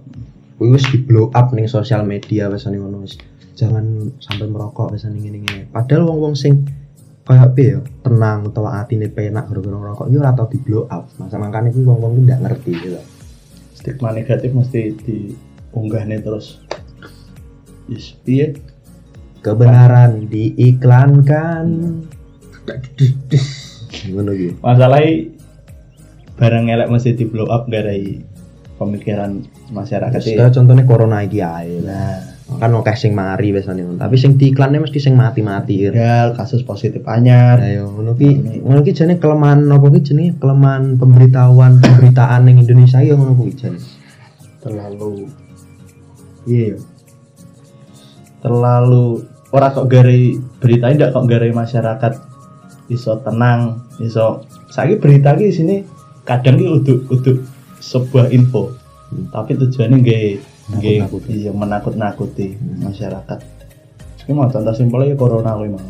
Kuwi wis di blow up ning sosial media ning ngono wis. Jangan sampai merokok wis ning ngene ngene padahal wong-wong sing kayak piye ya tenang utawa atine penak gara-gara ngerokok yo ora tau di blow up. Masa makane kuwi wong-wong ki ndak ngerti gitu
stigma negatif mesti diunggah nih terus. Yes?
Kebenaran diiklankan ngono gitu
Masalahnya barang elek mesti di blow up gara pemikiran masyarakat iki.
contohnya corona iki ae lah.
Nah,
Kan oke sing mari biasanya, tapi sing diiklannya mesti sing mati-mati. ya.
kasus positif anyar.
Ayo, ngono ki, ngono ki jane kelemahan apa ki jenenge kelemahan pemberitahuan pemberitaan ning Indonesia ya ngono kuwi jane.
terlalu iya terlalu ora kok gare berita ndak kok gare masyarakat iso tenang iso saiki berita ki sini kadang ki uduk uduk sebuah info
Hmm.
tapi tujuannya nggih
Nakut-nakuti.
iya menakut-nakuti
Hmm.
masyarakat Ini mau contoh simpelnya ya corona kuwi mau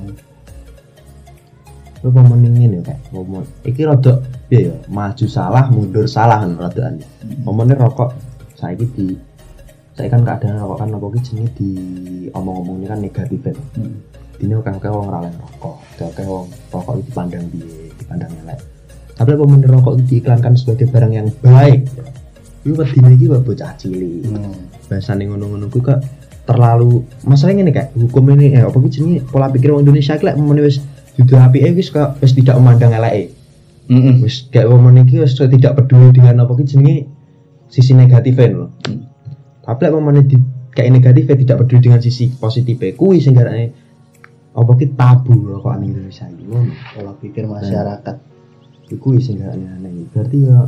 Kowe ngomong ngene kayak ngomong iki rada ya, maju salah, mundur salah kan radaan. Ngomongnya rokok saiki di saya kan keadaan rokok kan ki jenenge di omong-omong ini kan negatif ya.
Hmm.
Dini kan kayak ralen rokok, kayak wong rokok itu dipandang piye, dipandang elek. Tapi apa rokok itu diiklankan sebagai barang yang baik? Itu wedine iki kok bocah cilik.
Hmm.
Bahasane ngono-ngono kuwi kok terlalu masalahnya ini kayak hukum ini eh apa jenenge pola pikir wong Indonesia ki lek memene wis dudu apike wis kok wis tidak memandang eleke.
Mm-mm.
Wis kayak wong iki wis tidak peduli dengan apa ki jenenge sisi negatifnya loh.
Hmm.
Tapi lek memene di kayak negatif tidak peduli dengan sisi positifnya kuwi sing garane apa ki tabu rokok ning Indonesia iki ngono.
pola pikir masyarakat
Iku sing garane aneh. Berarti ya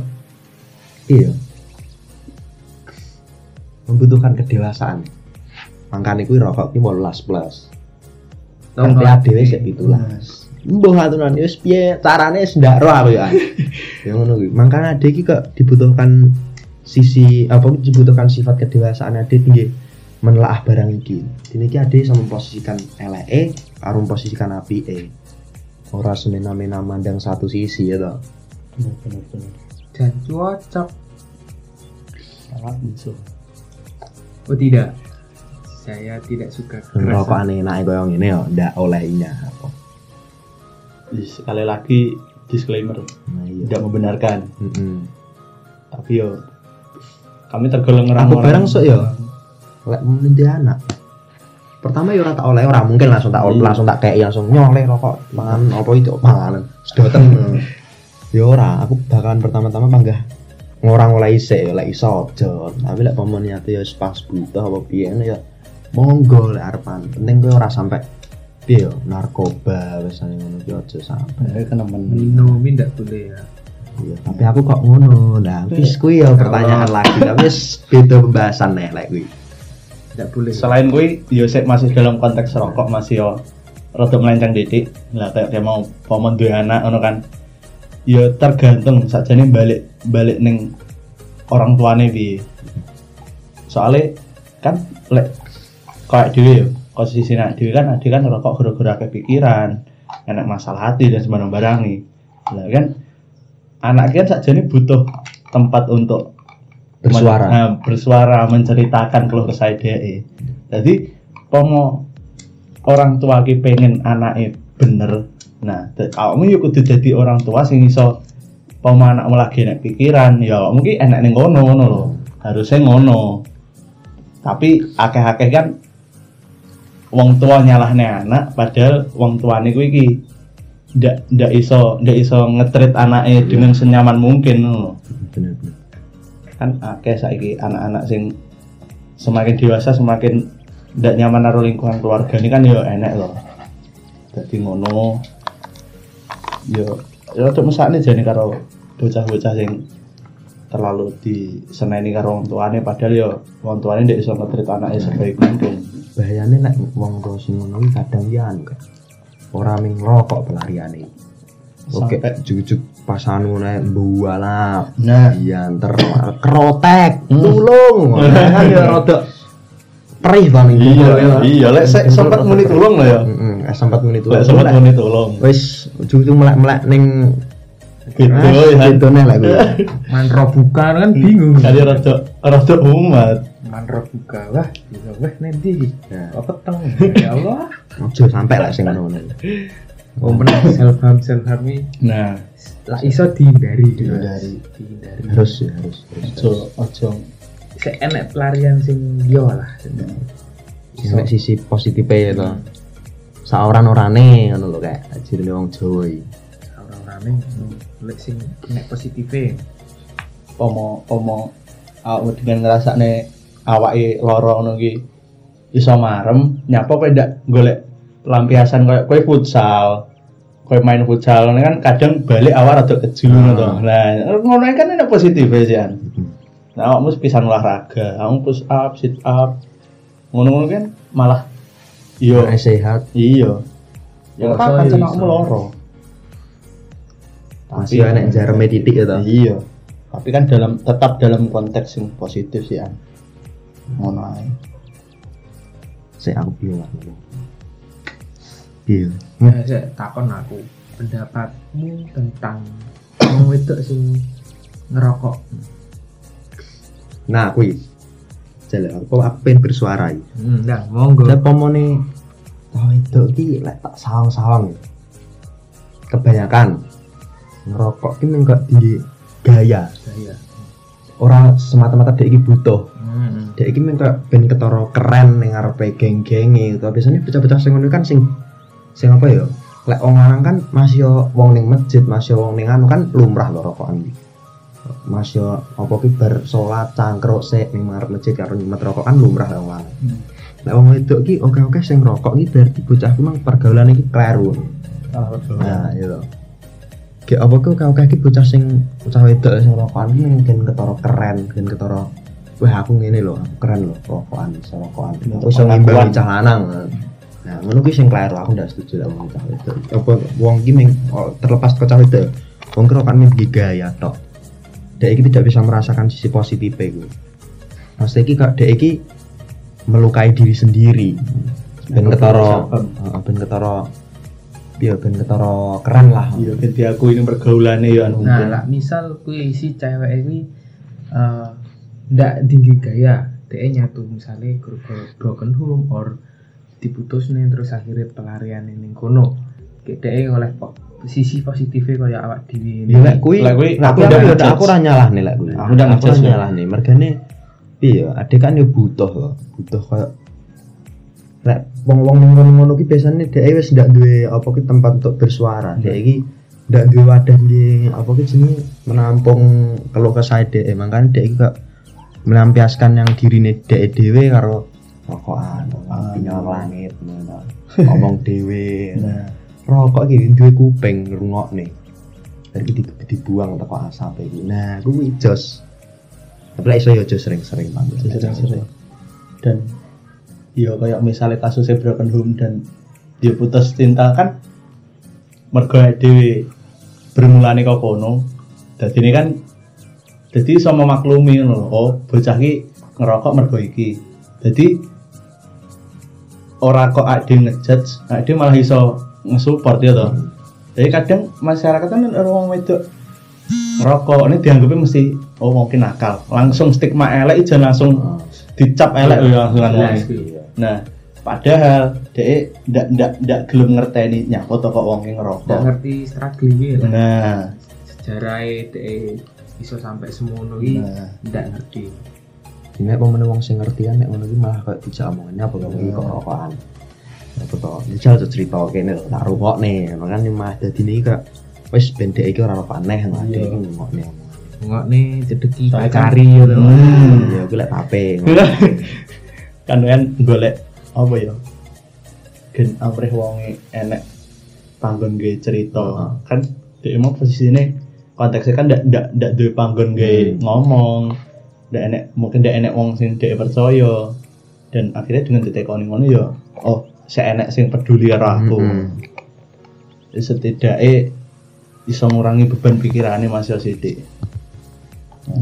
iya membutuhkan kedewasaan. Makanya kuwi rokok ki 18 plus. Tapi adewe sik 17. Mbah aturan wis piye carane wis ndak ro aku ya. ya ngono kuwi. Makanya ade iki kok dibutuhkan sisi apa dibutuhkan sifat kedewasaan ade tinggi menelaah barang iki. Dene iki ade sama memposisikan eleke karo memposisikan apike. Ora semena-mena mandang satu sisi ya toh.
benar benar
Dan cocok.
sangat musuh
Oh tidak. Saya tidak suka
Rokok aneh enak koyo ngene ya ndak olehnya apa.
Sekali lagi disclaimer
Nah iya.
tidak membenarkan
Heeh.
tapi yo kami tergolong orang
Aku bareng sok ya. Lek menindi anak. Pertama ya ora tak oleh ora mungkin langsung tak
Iya.
langsung tak kayak langsung nyoleh rokok mangan apa itu panganan. Sedoten. ya ora, aku bakalan pertama-tama panggah ngorang oleh isik ya lek iso aja. Tapi lek paman niate ya pas butuh apa piye ya monggo lek arepan. Penting kowe ora sampai piye narkoba wis ngono ki aja sampai.
Kenemen
Minum tidak boleh ya.
Iya, tapi aku kok ngono. Nah, wis kuwi ya pertanyaan lagi. Tapi wis beda pembahasan nih lek kuwi.
Tidak boleh.
selain gue yo sik masih dalam konteks rokok masih yo rada melenceng didik lah kayak kayak mau paman duwe anak ngono kan yo tergantung sakjane balik balik ning orang tuane piye soalnya kan lek kayak dhewe yo posisi nak dhewe kan adik kan rokok gara-gara kepikiran enak masalah hati dan sembarang barang nih lah kan anak kan sakjane butuh tempat untuk
Bersuara.
Men- nah, bersuara menceritakan keluh kesah dia jadi pomo orang tua ki pengen anaknya bener nah awakmu yo kudu dadi orang tua sing iso pama anakmu lagi nek pikiran ya mungkin enak ning ngono ngono lho harusnya ngono tapi akeh-akeh kan wong tua nyalahne anak padahal wong tuane kuwi iki ndak ndak iso ndak iso ngetrit anaknya dengan senyaman mungkin
bener-bener
kan akeh saiki anak-anak sing semakin dewasa semakin ndak nyaman karo lingkungan keluarga ini kan yo enek loh jadi ngono yo yo untuk mesakne jane karo bocah-bocah sing terlalu diseneni karo wong tuane padahal yo wong tuane ndak iso ngetrit anaknya sebaik mungkin.
Bahayane nek wong tua sing ngono kadang ya anu kan ora ming rokok pelariane oke.
Sampai-
jujuk pasangan ngono ae mbuala
nah.
Iya ntar kerotek
Hmm.
tulung. Kan ya rada perih paling
iya iya lek sek sempat muni tulung lho ya.
Heeh, sempat muni tulung.
lek sempat muni tulung.
Wis ujung melek-melek ning
gitu ya
gitu nih lah gue.
manro buka kan bingung.
Kali rada rada umat
manro buka wah bisa wah nanti
Ya.
oh peteng ya Allah
Ojo sampai lah sing ngono.
oh benar self harm self harm
nah
lah iso dihindari
Dihindari.
dihindari
Harus ya, harus.
ojo ojo
Sik enek pelarian sing yo lah
Nek sisi positifnya ya to. Saoran orane ngono lho kayak ajine wong Jawa iki.
orang-orangnya lek sing nek positifnya
pomo pomo awak dengan ngrasakne awake lara ngono ki iso marem nyapa kowe ndak golek lampiasan koyo kowe futsal kowe main futsal ini kan kadang balik awak rada keju ngono to. Nah ngono kan enak positif ya nah awakmu pisan olahraga kamu push up sit up ngono-ngono kan malah iya.
Sehat.
Iya. Ya
Iso,
apa kan awakmu loro
masih enek jareme titik ya to.
iya. Tapi kan dalam tetap dalam konteks yang positif sih an ngono ae
Sik aku lah. Piye?
ya saya takon aku pendapatmu tentang wong wedok sing ngerokok
Nah, kuwi. Jale aku aku pengen bersuara iki.
hmm, nah monggo
Lah pomone tau itu iki lek tak sawang-sawang. Kebanyakan ngerokok ki mung gak di gaya.
saya
Ora semata-mata dek iki butuh.
hmm.
Iki mung kayak ben ketara keren ning ngarepe geng-genge utawa biasanya bocah-bocah sing kan sing sing apa ya? Lek wong lanang kan masih yo wong ning masjid, masih yo wong ning anu kan lumrah lho rokokan iki. Mas yo apa ki bar salat cangkruk sik ning ngarep masjid karo nyemet rokok kan lumrah lah wong.
Hmm.
Lek wong wedok ki oke-oke sing rokok ki berarti bocah ki mang pergaulan iki kleru. Nah, iya. Kayak apa ku kau kaki bocah sing bocah wedok sing rokokan ki mungkin ketara keren, mungkin ketara wah aku ngene lho, aku keren lho rokokan, iso rokokan. Aku iso
Pengakuan.
ngimbangi cah lanang. Nah, ngono ki sing kleru, aku ndak setuju lah wong cah wedok. Apa wong ki oh, terlepas ke cah wedok, wong ki rokokan ming gaya tok. Dek iki tidak bisa merasakan sisi positifnya gue. Mas iki kak dek iki melukai diri sendiri. Ben ketara, heeh, ben ketara ya ben ketara keren lah.
iya ganti aku ini pergaulannya ya anu
nah lah misal kuwi si cewek ini eh ndak tinggi gaya dia nyatu misalnya gara-gara broken home or diputus nih terus akhirnya pelarian ning kono kayak dia oleh po- sisi positifnya kayak awak dewi
Ya lek kuwi,
Lek kuwi,
aku
aku
aku aku ora nyalah nih lek kuwi.
Aku
Aku
ya.
nyalah nih. Mergane iya, adek kan ya butuh loh, butuh kayak lek wong-wong ning ngono-ngono ki biasane dhek wis ndak duwe apa ki tempat untuk bersuara. Dhek iki ndak duwe wadah di apa ki jenenge menampung kalau kesah dhek makane dhek iki kok melampiaskan yang dirine dhek dhewe karo rokokan, api nyawang langit. Ngomong dhewe.
Nah.
rokok iki duwe kuping ngrungokne. Dari di, dibuang teko asap iki. Nah, kuwi jos. Tapi iso ya jos sering-sering banget.
sering-sering dan ya kayak misalnya kasusnya broken home dan dia putus cinta kan mergo dhewe bermulane kok kono dadi ini kan jadi iso memaklumi ngono lho oh bocah ki ngerokok mergo iki. Jadi ora kok ade ngejudge ade malah iso nge-support ya toh jadi kadang masyarakat kan orang wedok ngerokok ini dianggapnya mesti oh mungkin nakal. Langsung stigma elek jangan langsung dicap elek ya langsung ngomong. Nah, padahal dia ndak ndak ndak gelem ngerteni nyapa to kok wong
Nggak
ngerokok
ngerti strategi lah.
nah
Sejarah itu iso sampai semono iki
nah
ndak ngerti.
Nek pemen wong sing ngertian nek ngono iki malah kayak dijak omongannya apa kok iki kok rokokan. Apa to? Dijal tuh cerita kene tak rokok nih. Makanya mah dadi ini kayak wis ben dhek iki ora rokok aneh lah dhek iki ngomongnya.
Nggak nih cedeki
Soalnya
kari ya.
Hmm.
Ya gue lek tape.
kan kan golek apa ya gen amrih wonge enek panggon gawe cerita
Heeh.
kan dia emang posisinya konteksnya kan ndak ndak ndak duwe panggon gawe
Hmm.
ngomong ndak enek mungkin ndak enek wong sing dia percaya dan akhirnya dengan ditekoni ngono ya oh saya enek sing peduli karo aku
Mm-mm.
Jadi setidaknya bisa ngurangi beban pikirannya Mas Yosidi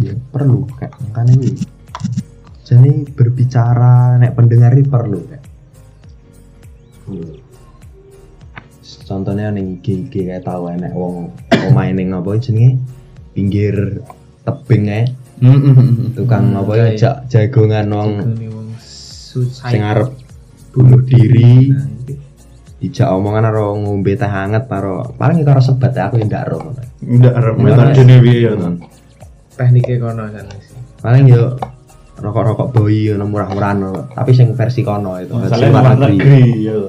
Ya, perlu kayak makanya ini. Jadi berbicara nek pendengar ini perlu kayak. Hmm. Contohnya ning IG IG kayak tahu enek wong omahe ning apa jenenge pinggir tebing ae tukang apa ya jak jagongan wong sing arep bunuh diri dijak omongan karo ngombe teh hangat karo paling karo sebat ya, aku ndak ro ngono.
enggak
metode
metode piye ya.
Tekniknya kono kan sih.
paling yo rokok-rokok boi ngono murah-murahan tapi sing versi kono itu versi luar negeri.
ya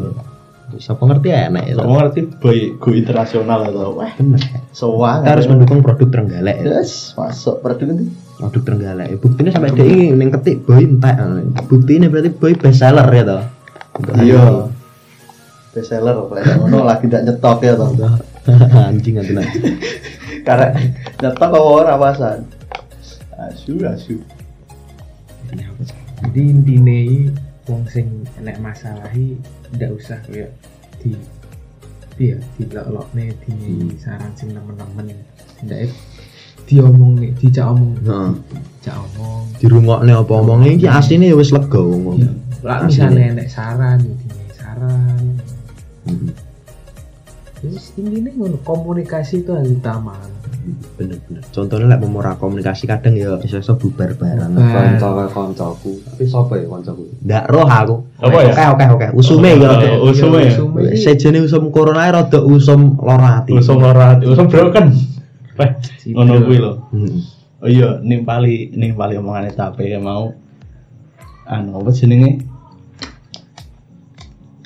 siapa ngerti ya enak itu?
Ngerti boy go internasional atau wah
bener.
soang
kita harus mendukung produk Trenggalek. Ya.
yes masuk produk itu
produk Trenggalek. Buktinya sampai dia ini ketik boy entek buktinya berarti boy best seller ya toh?
Iya. best seller apa ya ngono lagi tidak nyetok ya toh.
Ini. anjing nanti
karena nyetok apa ora pasan asu asu
Jadi intinya ini wong sing enek masalah iki ndak usah kayak di di lok nih di
Hmm.
saran sing nemen-nemen ndak diomong nih dijak omong. Dijak omong.
Di rumah nih apa omongnya ini aslinya ya wis lega ngomong
lah misalnya enek saran saran.
Hmm,
intinya ngono. Komunikasi itu hal utama.
Bener bener contohnya lek mau ora komunikasi kadang ya iso iso bubar bareng koncoku tapi sapa ya koncoku? Ndak roh aku.
Apa ya?
oke oke oke. Usume ya
Oh, usume ya?
sejene usum corona rada usum lara ati
usum ora usum broken. Eh ngono kuwi lho.
Hmm.
oh iya nimpali nimpali omongane tape ya mau anu apa jenenge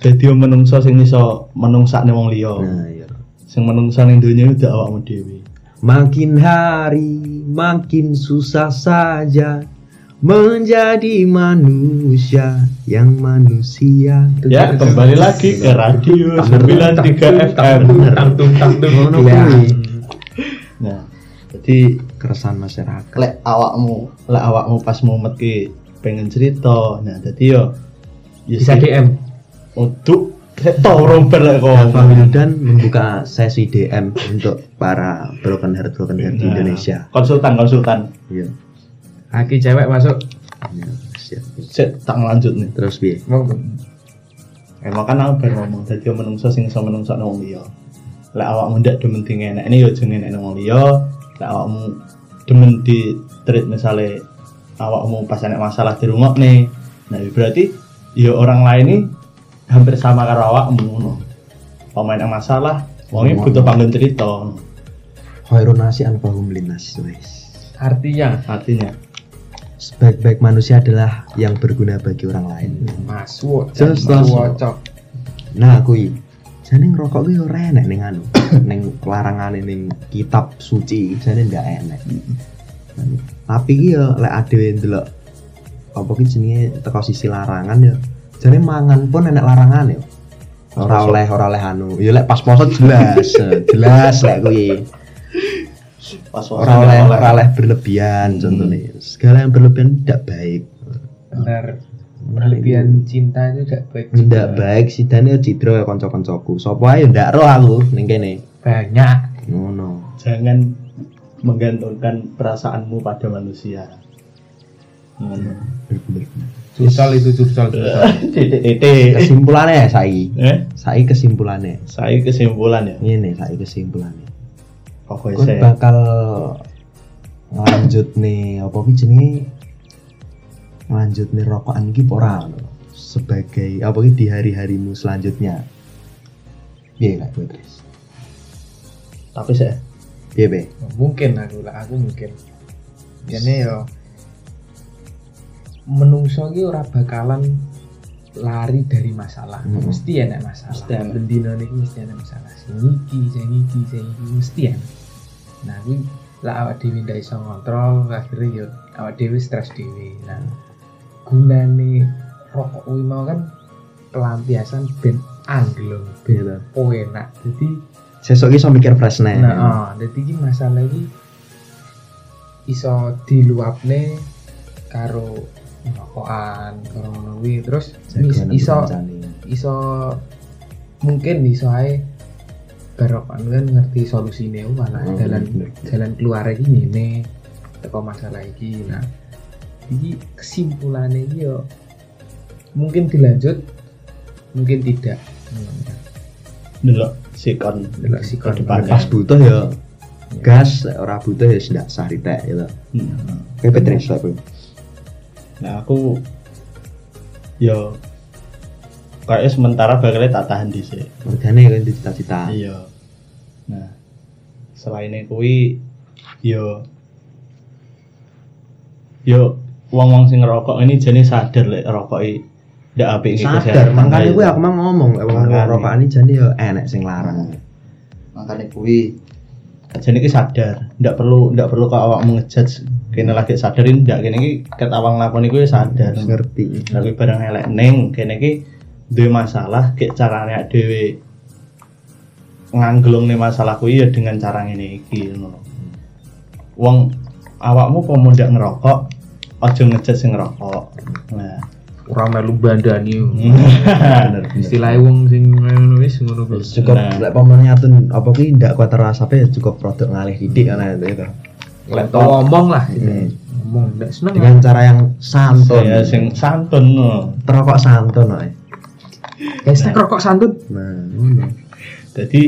dadi menungso sing iso menungsakne wong liya
nah iya
sing menungso ning donya itu awakmu dhewe
Makin hari makin susah saja menjadi manusia yang manusia.
ya kembali lagi ke radio 93 FM
tangtung tangtung
Ngono
Iya.
nah jadi
Keresahan masyarakat.
lek awakmu lek awakmu pas mumet ki pengen cerita nah jadi yo
bisa DM
untuk torong berlek kok.
Pak Wildan membuka sesi DM untuk para broken heart broken heart di
Nah,
Indonesia.
konsultan konsultan.
Iya.
Aki cewek masuk.
Iya, siap.
Sik, tak lanjut nih.
Terus piye?
monggo
emang kan aku baru ngomong dadi menungso sing iso menungso nang wong liya. Lek awakmu ndak demen di yo jenenge enek nang wong liya. Lek awakmu demen di treat misale awakmu pas enek masalah di rumah nih nah berarti ya orang lain ini hampir sama karo awakmu ngono pemain yang masalah wongnya butuh panggung cerita
Khairun nasi anfahum linnas. Wes.
artinya
artinya
Sebaik-baik manusia adalah yang berguna bagi orang lain.
masuk cocok
Nah, kuwi. Jane ngerokok kuwi ora enek ning anu. ning larangane ning kitab suci, jane ndak enek. Tapi ki yo lek adewe ndelok apa ki jenenge teko sisi larangan ya. Jane mangan pun enek larangan ya. Ora oleh ora oleh anu. Ya lek pas poso jelas, jelas lek kuwi.
pas
Ora oleh ora oleh berlebihan
Hmm.
contohnya. Segala yang berlebihan tidak baik.
benar berlebihan cinta itu tidak baik
Ndak baik sih dane cidro ya kanca-kancaku. Sopo ae ndak ro aku ning kene.
banyak
Ngono.
jangan menggantungkan perasaanmu pada manusia ngono
Bener-bener.
Curcol itu curcol
titik titik.
Kesimpulannya sai
eh?
Sai kesimpulannya?
Saya kesimpulan ya
ini sai kesimpulannya.
Pokoknya
Kon
saya
bakal lanjut nih apa ki jenenge? Lanjut nih rokokan iki apa ora? Ngono. sebagai apa ini di hari-harimu selanjutnya? Iya lah gue Tris?
Tapi saya
iya be?
Mungkin aku lah aku mungkin. Jadi yo menungso ki ora bakalan lari dari masalah.
Hmm.
mesti enak masalah.
Mesti enak.
bendino mesti enak masalah. Sing iki sing iki sing iki mesti enak. Nah kuwi lah awak dhewe ndak iso ngontrol akhirnya yo awak dhewe stres dhewe. Nah gunane rokok kuwi mau kan pelampiasan ben anglung ben
Iya,
enak. Jadi
sesok iso mikir fresh nih
Nah, oh, dadi iki masalah iki iso diluapne karo rokokan, karo ngono kuwi. Terus mis- iso iso mungkin iso ae barokan kan ngerti solusine oh malah
Hmm,
jalan
bener.
jalan keluar iki ngene teko masalah iki. Nah, iki kesimpulannya iki yo mungkin dilanjut, mungkin tidak.
Delok sikon
Delok sikon.
depan.
pas butuh ya gas lek ora butuh ya ndak sah ritek gitu kayak bro
Nah aku yo kayaknya sementara bakalnya tak tahan di sini.
Mergane kan di cita-cita
Iya. Nah selain itu yo yo wong-wong sing ngerokok ini jadi sadar lek rokok i ndak apik iki
sadar makanya gue aku mau ngomong lek wong
Makanya.
rokokan ini jadi ya enek sing larang makanya kuwi
jadi ki sadar ndak perlu ndak perlu kok awak ngejudge kene lagi sadarin ndak kene iki ket awang lakoni kuwi sadar
ngerti
tapi barang elek neng kene ki duwe masalah kayak caranya dhewe ngangglung nih masalah kuwi ya dengan cara ngene iki ngono. Wong awakmu pomo ndak ngerokok, aja ngejat sing ngerokok. Nah,
Ora melu bandani. istilahnya wong sing ngono wis ngono kuwi.
cukup
Nah.
lek paman nyatun apa ki ndak kuat rasa apa ya cukup produk ngalih didik kan itu
tau ngomong lah gitu.
Hmm.
Ngomong ndak seneng.
dengan cara yang santun
saya sing santun no.
terokok santun oi.
Hashtag rokok santun.
nah ngono
Jadi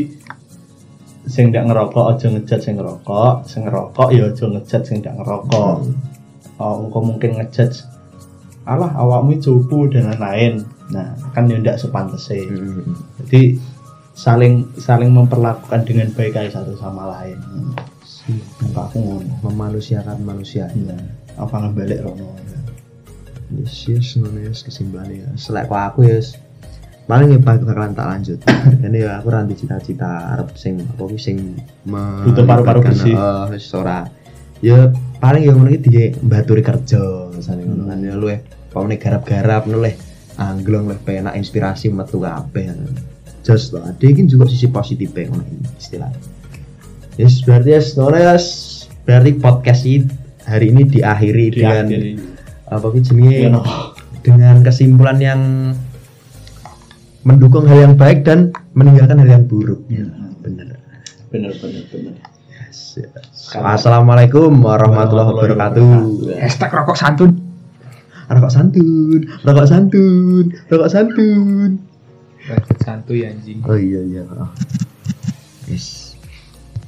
sing ndak ngerokok aja ngejat sing ngerokok, sing ngerokok ya aja ngejat sing ndak ngerokok. Oh, engkau mungkin ngejat alah awakmu cupu dan lain-lain. Nah, kan ya ndak sepantesnya.
Hmm.
jadi saling saling memperlakukan dengan baik aja satu sama lain hmm. Aku ngono
memanusiakan manusia
nah, apa ngebalik rono?
Yes yes ngono yes kesimpulannya ya selek kok aku yes. Paling ya bakalan tak lanjut. Ini ya aku ranti cita-cita arep sing apa sing
Butuh paru-paru bersih.
eh, wis ora. Ya paling ya ngono iki di baturi kerja misalnya ngono kan. Ya lu eh pamane garap-garap ngono leh. Angglong leh penak inspirasi metu kabeh. Just lah ada juga sisi positifnya ngono istilahnya yes berarti yes ngono yes berarti podcast ini hari ini diakhiri dengan
Diakhiri.
apa sih jenenge
Ya, no.
dengan kesimpulan yang mendukung hal yang baik dan meninggalkan hal yang buruk.
Ya.
Bener.
bener bener bener
Yes, yes. Assalamualaikum warahmatullahi wabarakatuh.
Hashtag rokok santun.
Rokok santun, rokok santun, rokok santun.
Rokok santuy anjing.
Oh iya iya. Yes.